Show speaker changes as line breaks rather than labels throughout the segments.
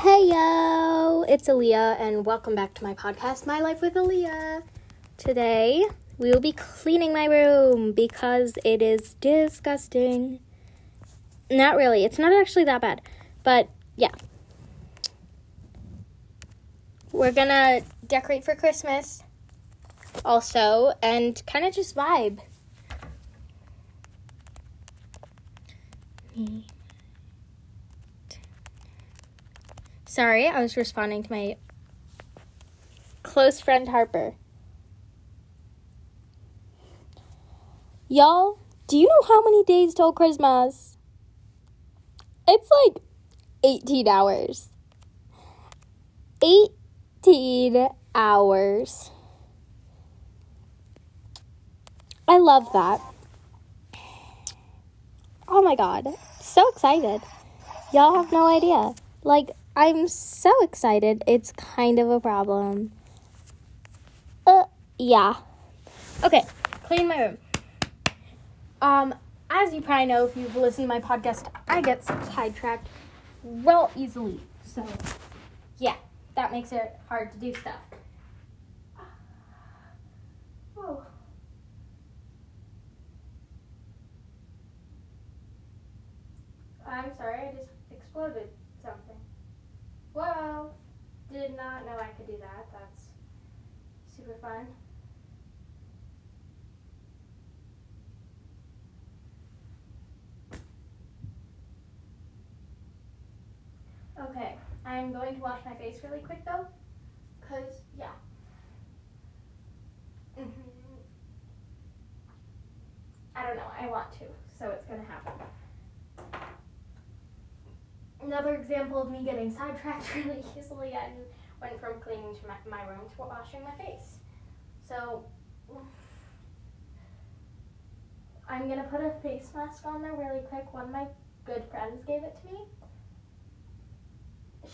Hey yo, it's Aaliyah, and welcome back to my podcast, My Life with Aaliyah. Today, we will be cleaning my room because it is disgusting. Not really, it's not actually that bad, but yeah. We're gonna decorate for Christmas also and kind of just vibe. Me. Sorry, I was responding to my close friend Harper. Y'all, do you know how many days till Christmas? It's like 18 hours. 18 hours. I love that. Oh my god. So excited. Y'all have no idea. Like, I'm so excited. It's kind of a problem. Uh, yeah. Okay, clean my room. Um, as you probably know, if you've listened to my podcast, I get sidetracked real easily. So, yeah, that makes it hard to do stuff. Oh. I'm sorry, I just exploded. Whoa! Did not know I could do that. That's super fun. Okay, I'm going to wash my face really quick though, because, yeah. hmm I don't know, I want to, so it's gonna happen. Another example of me getting sidetracked really easily and went from cleaning to my, my room to washing my face. So, I'm gonna put a face mask on there really quick. One of my good friends gave it to me.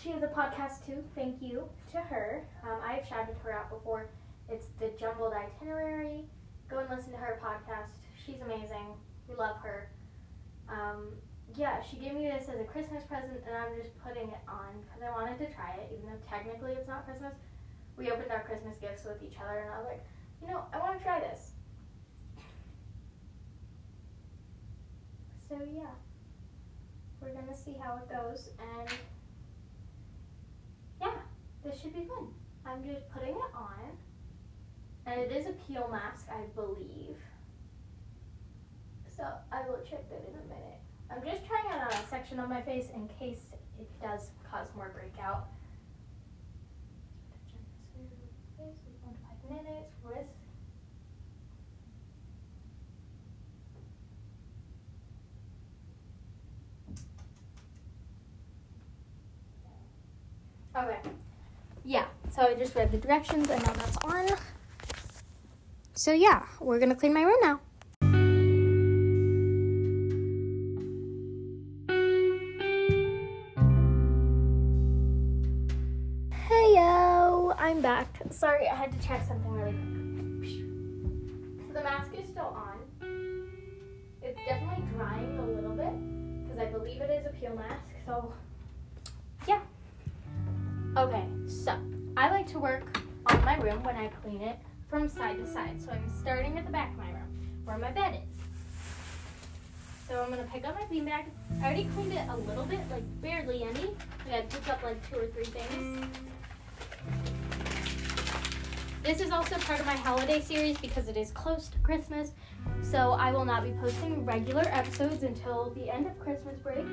She has a podcast too. Thank you to her. Um, I've shouted her out before. It's the Jumbled Itinerary. Go and listen to her podcast. She's amazing. We love her. Um, yeah, she gave me this as a Christmas present, and I'm just putting it on because I wanted to try it, even though technically it's not Christmas. We opened our Christmas gifts with each other, and I was like, you know, I want to try this. So yeah, we're gonna see how it goes, and yeah, this should be fun. I'm just putting it on, and it is a peel mask, I believe. So I will check that in a minute. I'm just trying on a section of my face in case it does cause more breakout. Okay. Yeah, so I just read the directions and now that's on. So yeah, we're gonna clean my room now. I'm back. Sorry, I had to check something really quick. So the mask is still on. It's definitely drying a little bit because I believe it is a peel mask. So yeah. Okay, so I like to work on my room when I clean it from side to side. So I'm starting at the back of my room where my bed is. So I'm gonna pick up my beanbag. I already cleaned it a little bit, like barely any. Like I picked up like two or three things. This is also part of my holiday series because it is close to Christmas. So I will not be posting regular episodes until the end of Christmas break.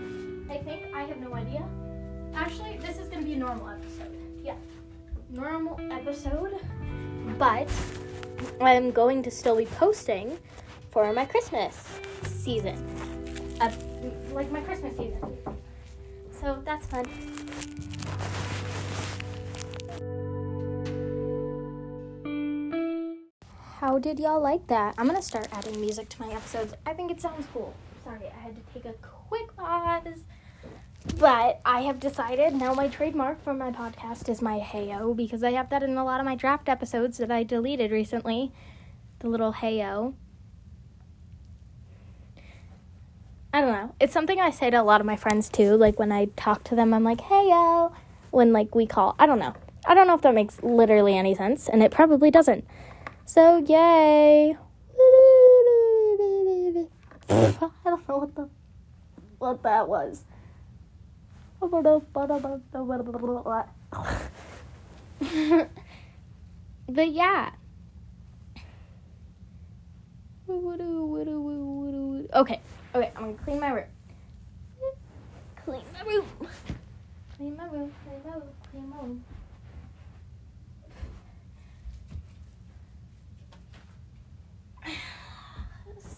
I think I have no idea. Actually, this is gonna be a normal episode. Yeah. Normal episode. But I'm going to still be posting for my Christmas season. Uh, like my Christmas season. So that's fun. How did y'all like that? I'm gonna start adding music to my episodes. I think it sounds cool. Sorry, I had to take a quick pause. But I have decided now my trademark for my podcast is my heyo because I have that in a lot of my draft episodes that I deleted recently. The little heyo. I don't know. It's something I say to a lot of my friends too. Like when I talk to them, I'm like, heyo. when like we call. I don't know. I don't know if that makes literally any sense, and it probably doesn't. So yay! I don't know what the what that was. but yeah. Okay, okay, I'm gonna clean my room. Clean my room. Clean my room, clean my room, clean my room.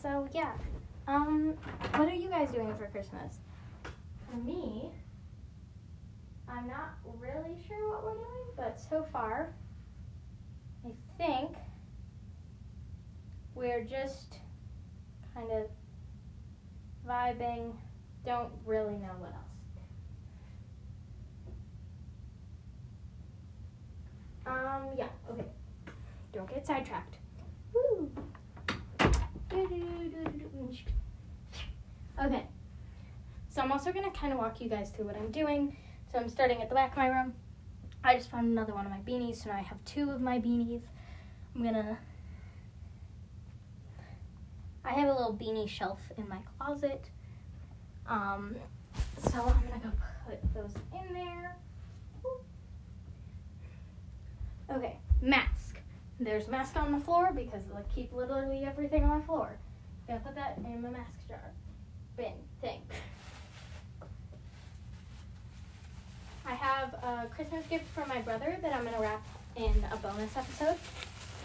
So yeah. Um, what are you guys doing for Christmas? For me, I'm not really sure what we're doing, but so far, I think we're just kind of vibing. Don't really know what else. Um, yeah, okay. Don't get sidetracked. Okay. So I'm also to kind of walk you guys through what I'm doing. So I'm starting at the back of my room. I just found another one of my beanies, so now I have two of my beanies. I'm to I have a little beanie shelf in my closet. Um, so I'm gonna go put those in there. Okay, mask. There's mask on the floor because I keep literally everything on the floor. Gonna put that in my mask jar. Bin thing. I have a Christmas gift from my brother that I'm gonna wrap in a bonus episode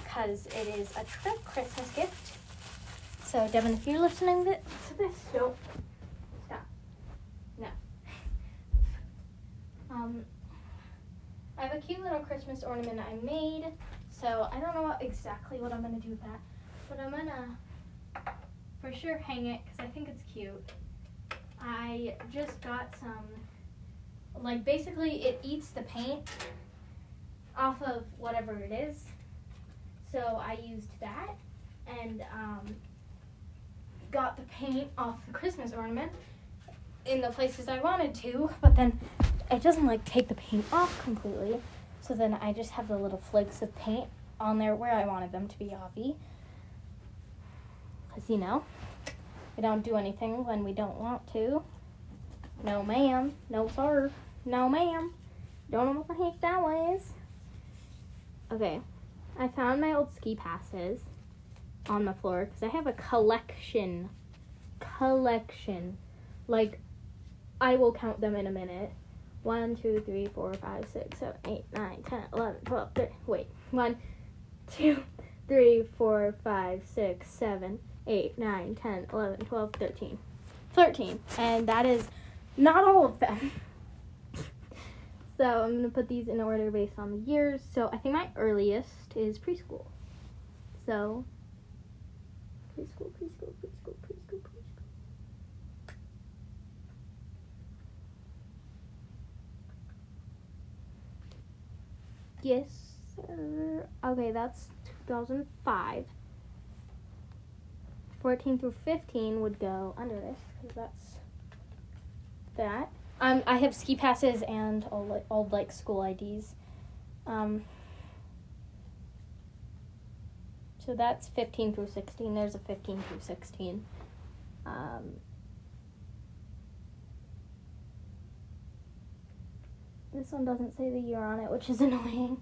because it is a trip Christmas gift so, Devin, if you're listening to this, don't stop. No. Um, I have a cute little Christmas ornament I made. So, I don't know exactly what I'm going to do with that. But I'm going to for sure hang it because I think it's cute. I just got some, like, basically, it eats the paint off of whatever it is. So, I used that. And, um, got the paint off the Christmas ornament in the places I wanted to, but then it doesn't like take the paint off completely. So then I just have the little flakes of paint on there where I wanted them to be offy. Because, you know, we don't do anything when we don't want to. No, ma'am. No, sir. No, ma'am. Don't know what the heck that was. Okay. I found my old ski passes on the floor because I have a collection. Collection. Like, I will count them in a minute. 1, 2, 3, 4, 5, 6, 7, 8, 9, 10, 11, 12, 13. Wait. 1, 2, 3, 4, 5, 6, 7, 8, 9, 10, 11, 12, 13. 13. And that is not all of them. so I'm going to put these in order based on the years. So I think my earliest is preschool. So preschool, preschool, preschool, preschool. Yes, sir. Okay, that's 2005. 14 through 15 would go under this because that's that. Um, I have ski passes and old, old like school IDs. Um, so that's 15 through 16. There's a 15 through 16. Um, this one doesn't say the year on it, which is annoying.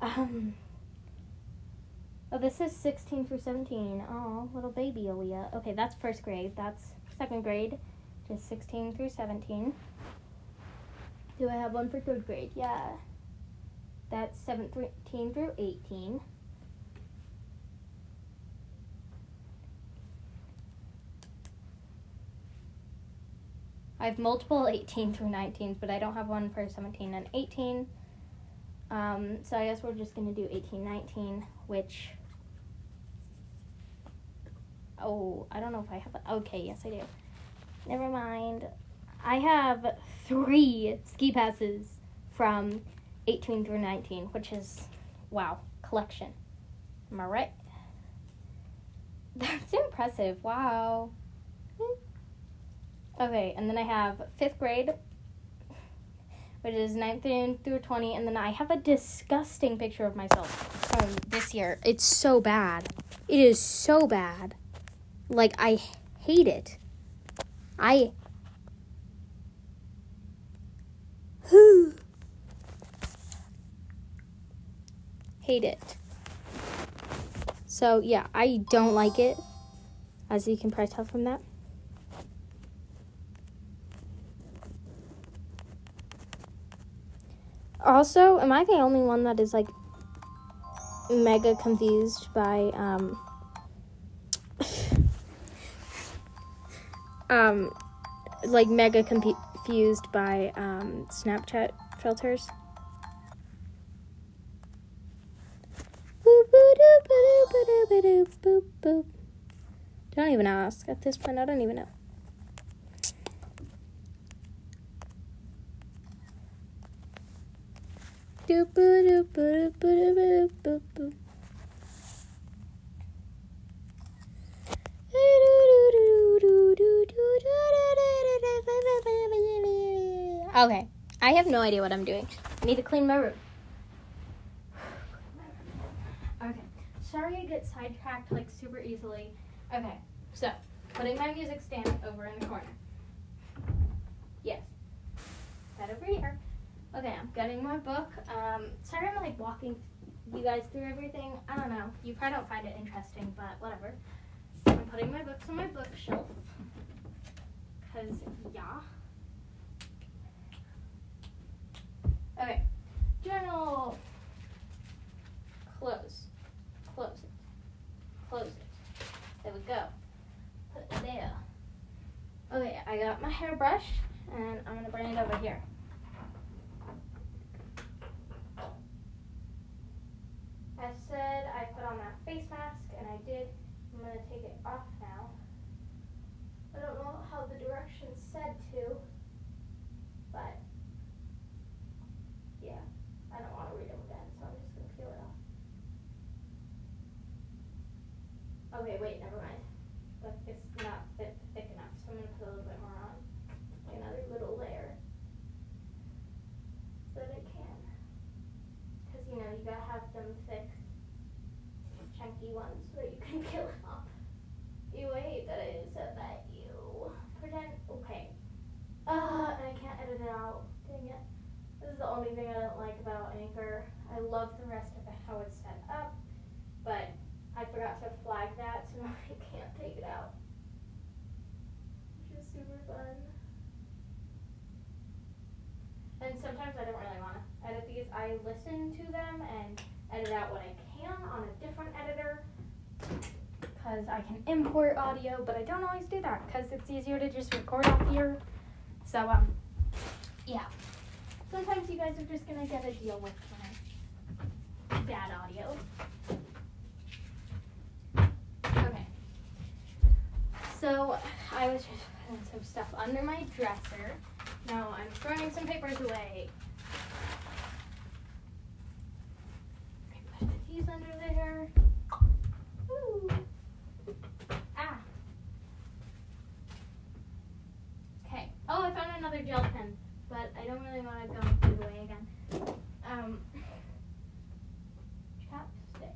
Um, oh, this is 16 through 17. Oh, little baby Aaliyah. Okay, that's first grade. That's second grade, just 16 through 17. Do I have one for third grade? Yeah. That's 17 through 18. I have multiple 18 through 19s, but I don't have one for 17 and 18. Um, so I guess we're just going to do 18, 19, which. Oh, I don't know if I have. Okay, yes, I do. Never mind. I have three ski passes from 18 through 19, which is, wow, collection. Am I right? That's impressive. Wow. Okay, and then I have fifth grade. which is 9th through 20, and then I have a disgusting picture of myself from this year. It's so bad. It is so bad. Like, I hate it. I. Who? hate it. So, yeah, I don't like it, as you can probably tell from that. Also, am I the only one that is like mega confused by um um like mega confused by um Snapchat filters? Don't even ask. At this point, I don't even know. Okay, I have no idea what I'm doing. I need to clean my room. Okay, sorry I get sidetracked like super easily. Okay, so putting my music stand over in the corner. Yes, that over here. Okay, I'm getting my book. Um, sorry I'm like walking you guys through everything. I don't know. You probably don't find it interesting, but whatever. I'm putting my books on my bookshelf. Because, yeah. Okay. Journal. Close. Close it. Close it. There we go. Put it there. Okay, I got my hairbrush, and I'm going to bring it over here. I said I put on that face mask, and I did. I'm going to take it off now. I don't know how the directions said to, but yeah, I don't want to read them again, so I'm just going to peel it off. Okay, wait, never mind. But it's not thick, thick enough, so I'm going to put a little bit more on. Like another little layer. So that it can. Because, you know, you gotta have them thick chunky ones so that you can kill it off. You wait that I said that you pretend okay. Uh and I can't edit it out. Dang it. This is the only thing I don't like about Anchor. I love the rest of it how it's set up, but I forgot to flag that so now I can't take it out. Which is super fun. And sometimes I don't really want to edit these. To them and edit out what I can on a different editor because I can import audio, but I don't always do that because it's easier to just record off here. So, um, yeah. Sometimes you guys are just going to get a deal with my bad audio. Okay. So, I was just putting some stuff under my dresser. Now I'm throwing some papers away. He's under there. Ooh. Ah. Okay. Oh, I found another gel pen, but I don't really want to go through the way again. Um, chapstick.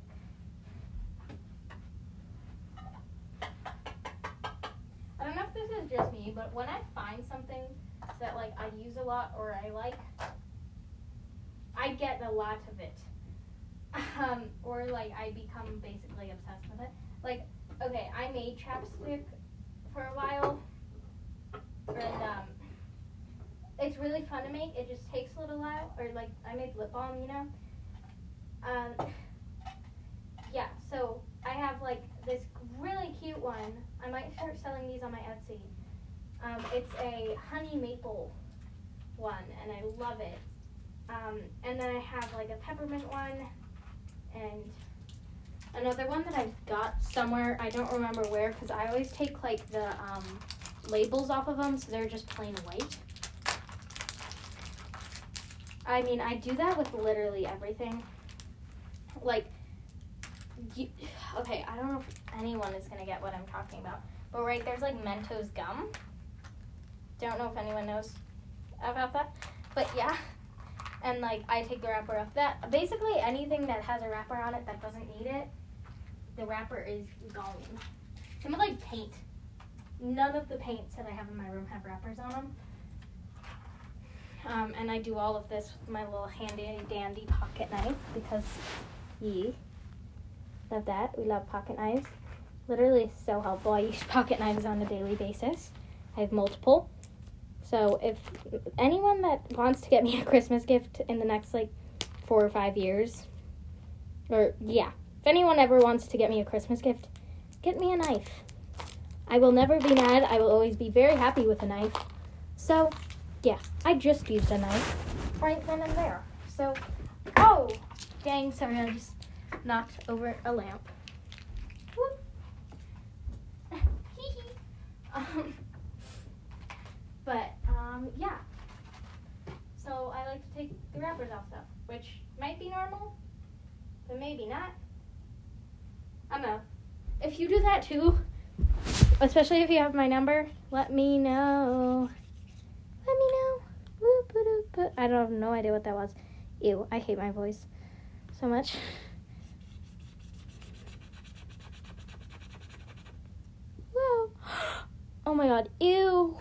I don't know if this is just me, but when I find something that like I use a lot or I like, I get a lot of it um, or like I become basically obsessed with it. Like, okay, I made chapstick for a while, and um, it's really fun to make. It just takes a little while. Or like I made lip balm, you know. Um, yeah. So I have like this really cute one. I might start selling these on my Etsy. Um, it's a honey maple one, and I love it. Um, and then I have like a peppermint one and another one that I got somewhere, I don't remember where, because I always take like the um, labels off of them, so they're just plain white. I mean, I do that with literally everything. Like, you, okay, I don't know if anyone is to get what I'm talking about, but right there's like Mentos gum. Don't know if anyone knows about that, but yeah, and like I take the wrapper off that. Basically, anything that has a wrapper on it that doesn't need it, the wrapper is gone. Some of like paint. None of the paints that I have in my room have wrappers on them. Um, and I do all of this with my little handy dandy pocket knife because ye love that. We love pocket knives. Literally so helpful. I use pocket knives on a daily basis. I have multiple. So if anyone that wants to get me a Christmas gift in the next like four or five years, or yeah, if anyone ever wants to get me a Christmas gift, get me a knife. I will never be mad. I will always be very happy with a knife. So, yeah, I just used a knife right then and there. So, oh, dang, sorry, I just knocked over a lamp. Um, but, um, yeah. So, I like to take the wrappers off stuff, which might be normal, but maybe not. I don't know. If you do that too, especially if you have my number, let me know. Let me know. I don't have no idea what that was. Ew, I hate my voice so much. Whoa. Oh my god, ew.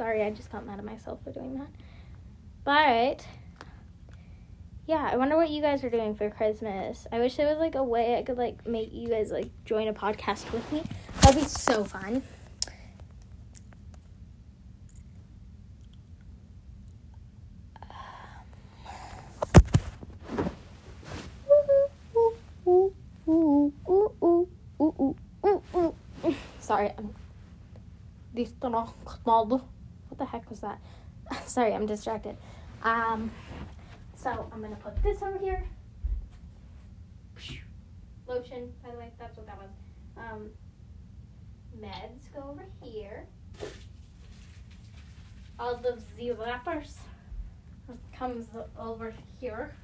Sorry, I just got mad at myself for doing that. But yeah, I wonder what you guys are doing for Christmas. I wish there was like a way I could like make you guys like join a podcast with me. That'd be so fun. Sorry, I'm What the heck was that? Sorry, I'm distracted. Um so I'm gonna put this over here. Lotion, by the way, that's what that was. Um, meds go over here. All the wrappers comes over here.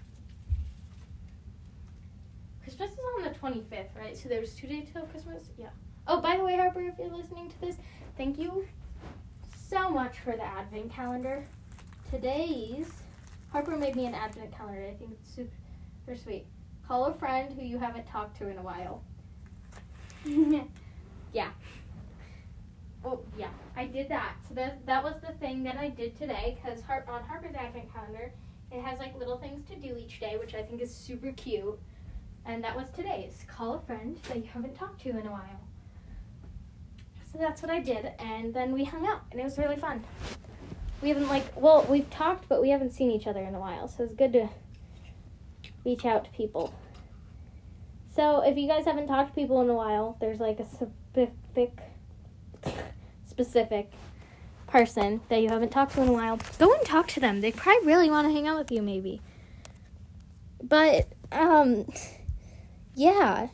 Christmas is on the 25th, right? So there's two days till Christmas? Yeah. Oh, by the way, Harper, if you're listening to this, thank you so much for the advent calendar. Today's Harper made me an advent calendar. I think it's super sweet. Call a friend who you haven't talked to in a while. yeah. Oh yeah, I did that. So that that was the thing that I did today because Har- on Harper's advent calendar, it has like little things to do each day, which I think is super cute. And that was today's. Call a friend that you haven't talked to in a while. That's what I did, and then we hung out, and it was really fun. We haven't like well we've talked but we haven't seen each other in a while so it's good to reach out to people. So if you guys haven't talked to people in a while there's like a specific specific person that you haven't talked to in a while. Go and talk to them. They probably really want to hang out with you maybe. But um yeah.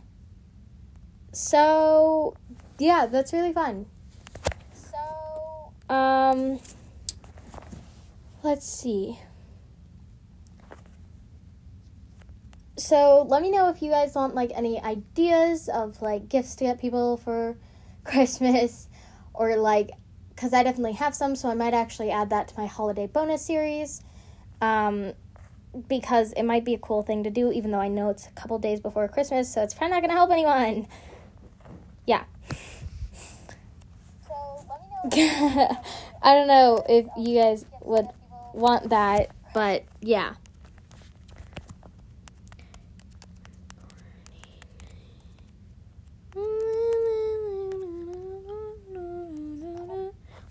So yeah that's really fun so um let's see. So let me know if you guys want like any ideas of like gifts to get people for Christmas or like because I definitely have some, so I might actually add that to my holiday bonus series. Um, because it might be a cool thing to do, even though I know it's a couple days before Christmas, so it's probably not gonna help anyone. Yeah. I don't know if you guys would want that, but yeah.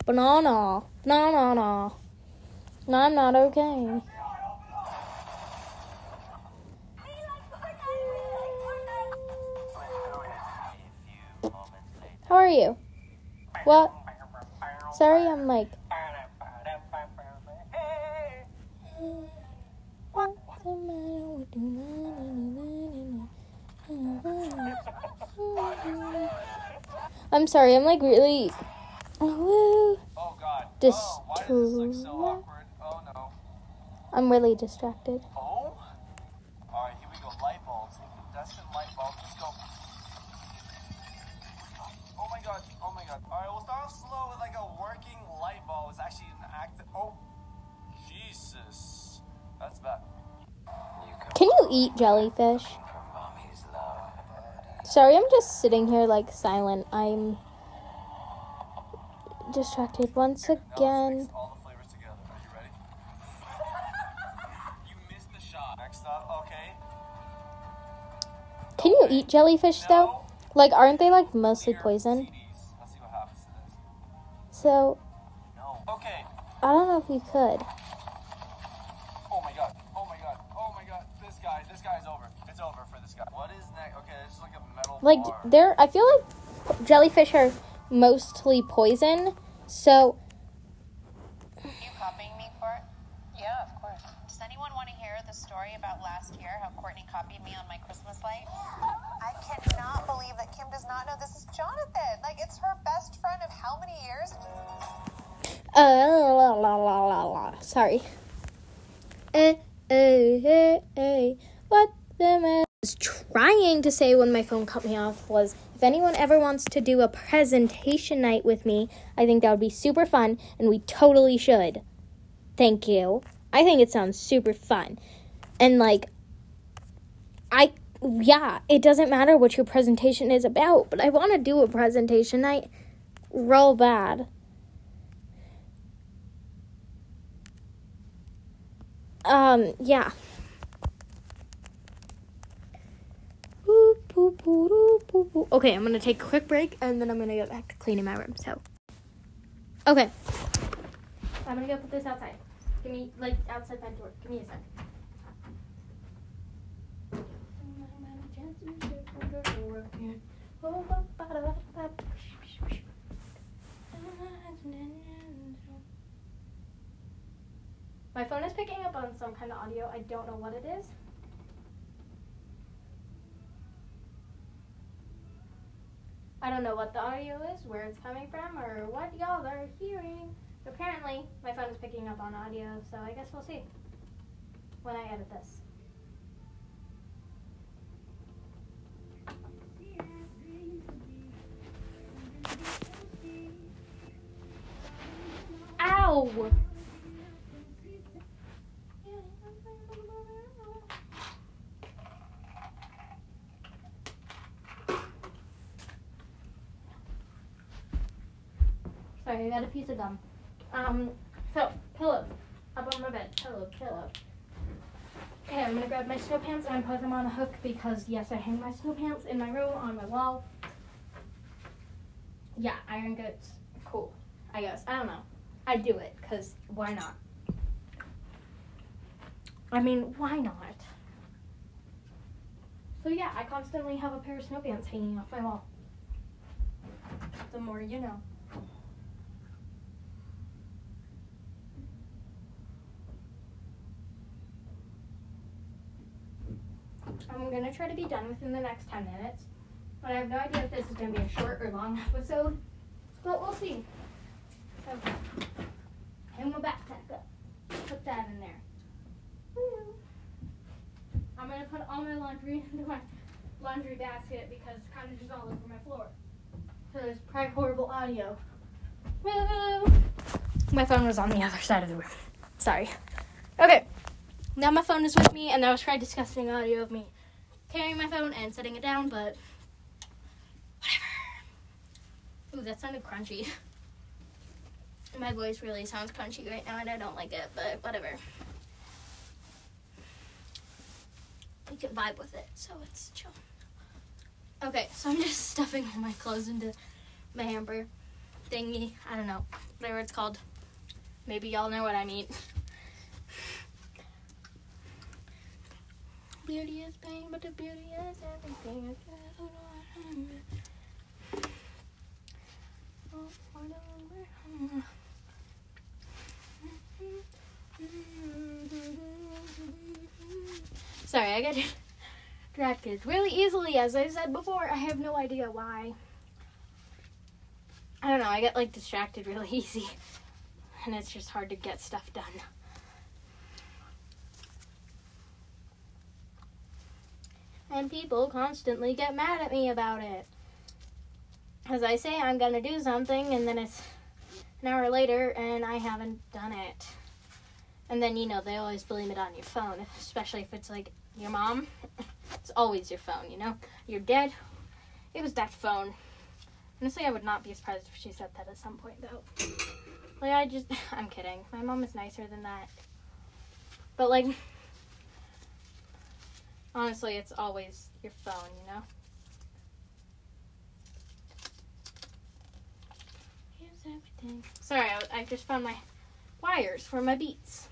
Banana. No, no, no. No, I'm not okay. How are you? What? Sorry, I'm like I'm sorry, I'm like really. Oh, God. Dis- oh, like so oh, no. I'm really distracted.
Oh? Alright, here we go. Light bulbs. Incandescent light bulbs. Let's go. Oh my god. Oh my god. Alright, we'll start slow with like a working light bulb. It's actually an active. Oh. Jesus.
Eat jellyfish? Sorry, I'm just sitting here like silent. I'm distracted once again. Can you eat jellyfish though? Like, aren't they like mostly
Here,
poison?
CDs. Let's see what happens to this.
So. I don't know if you could.
Oh my god. Oh my god. Oh my god. This guy. This guy's over. It's over for this guy. What is next? Okay, this is like a metal
Like,
bar.
they're. I feel like jellyfish are mostly poison. So
You copying me for it? Yeah, of course. Does anyone want to hear the story about last year, how Courtney copied me on my Christmas lights? I cannot believe that Kim does not know this is Jonathan. Like, it's her best friend of how many years?
Uh, la, la, la, la, la. Sorry. Eh, eh, eh, eh. What the man was trying to say when my phone cut me off was if anyone ever wants to do a presentation night with me, I think that would be super fun and we totally should. Thank you. I think it sounds super fun. And like, I, yeah, it doesn't matter what your presentation is about, but I want to do a presentation night real bad. Um, yeah. Okay, I'm gonna take a quick break and then I'm gonna get back to cleaning my room. So, okay. I'm gonna go put this outside. Give me, like, outside my door. Give me a sec. My phone is picking up on some kind of audio. I don't know what it is. I don't know what the audio is, where it's coming from, or what y'all are hearing. Apparently, my phone is picking up on audio, so I guess we'll see when I edit this. Ow! Sorry, I got a piece of gum. Um, so, pillow. Up on my bed. Pillow, pillow. Okay, I'm gonna grab my snow pants and put them on a hook because, yes, I hang my snow pants in my room on my wall. Yeah, iron goods. Cool. I guess. I don't know. I do it because why not? I mean, why not? So, yeah, I constantly have a pair of snow pants hanging off my wall. The more you know. I'm gonna try to be done within the next 10 minutes. But I have no idea if this is gonna be a short or long episode. But we'll see. Okay. Hang my backpack up. Put that in there. I'm gonna put all my laundry into my laundry basket because it's kind of just all over my floor. So there's probably horrible audio. My phone was on the other side of the room. Sorry. Okay. Now my phone is with me, and that was probably disgusting audio of me carrying my phone and setting it down, but whatever. Ooh, that sounded crunchy. My voice really sounds crunchy right now, and I don't like it, but whatever. We can vibe with it, so it's chill. Okay, so I'm just stuffing all my clothes into my hamper thingy. I don't know, whatever it's called. Maybe y'all know what I mean. Beauty is pain, but the beauty is everything. I don't know why Sorry, I got distracted really easily, as I said before. I have no idea why. I don't know, I get like distracted really easy. And it's just hard to get stuff done. People constantly get mad at me about it. As I say, I'm gonna do something, and then it's an hour later, and I haven't done it. And then, you know, they always blame it on your phone, especially if it's like your mom. It's always your phone, you know? You're dead. it was that phone. Honestly, I would not be surprised if she said that at some point, though. Like, I just, I'm kidding. My mom is nicer than that. But, like, honestly, it's always your phone, you know? Here's everything. Sorry, I, I just found my wires for my beats.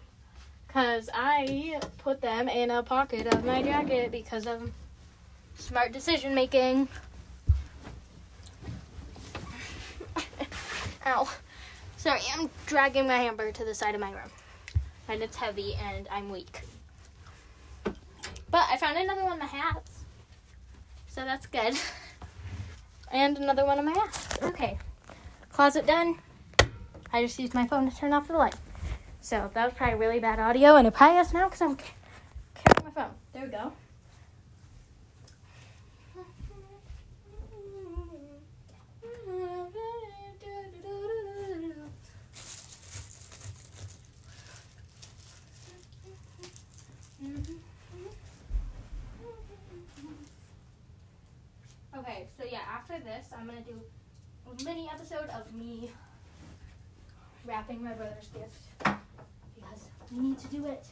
Because I put them in a pocket of my jacket because of smart decision making. Ow. Sorry, I'm dragging my hamper to the side of my room. And it's heavy and I'm weak. But I found another one of my hats. So that's good. And another one of my hats. Okay. Closet done. I just used my phone to turn off the light. So that was probably really bad audio, and it probably is now because I'm carrying my phone. There we go. Okay, so yeah, after this, I'm gonna do a mini episode of me wrapping my brother's gift because we need to do it.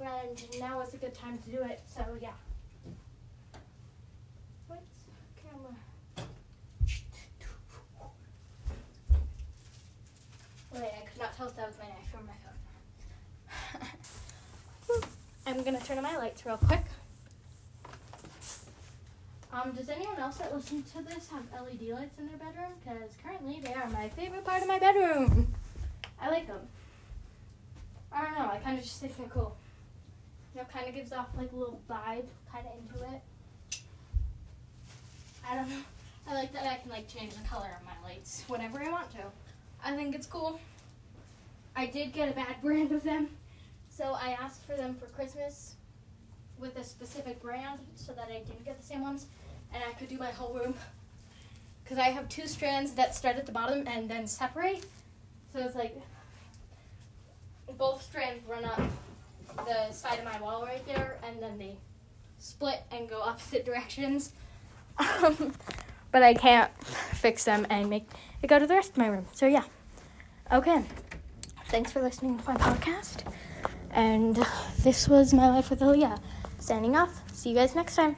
And now is a good time to do it, so yeah. What camera? Wait, I could not tell if that was my knife or my phone. I'm gonna turn on my lights real quick. Um, does anyone else that listens to this have LED lights in their bedroom? Because currently they are my favorite part of my bedroom. I like them. I don't know. I kind of just think they're cool. You know, kind of gives off like a little vibe, kind of into it. I don't know. I like that I can like change the color of my lights whenever I want to. I think it's cool. I did get a bad brand of them, so I asked for them for Christmas with a specific brand so that I didn't get the same ones and I could do my whole room. Because I have two strands that start at the bottom and then separate. So it's like both strands run up the side of my wall right there and then they split and go opposite directions. Um, but I can't fix them and make it go to the rest of my room. So yeah. Okay. Thanks for listening to my podcast. And this was my life with Aaliyah. Signing off. See you guys next time.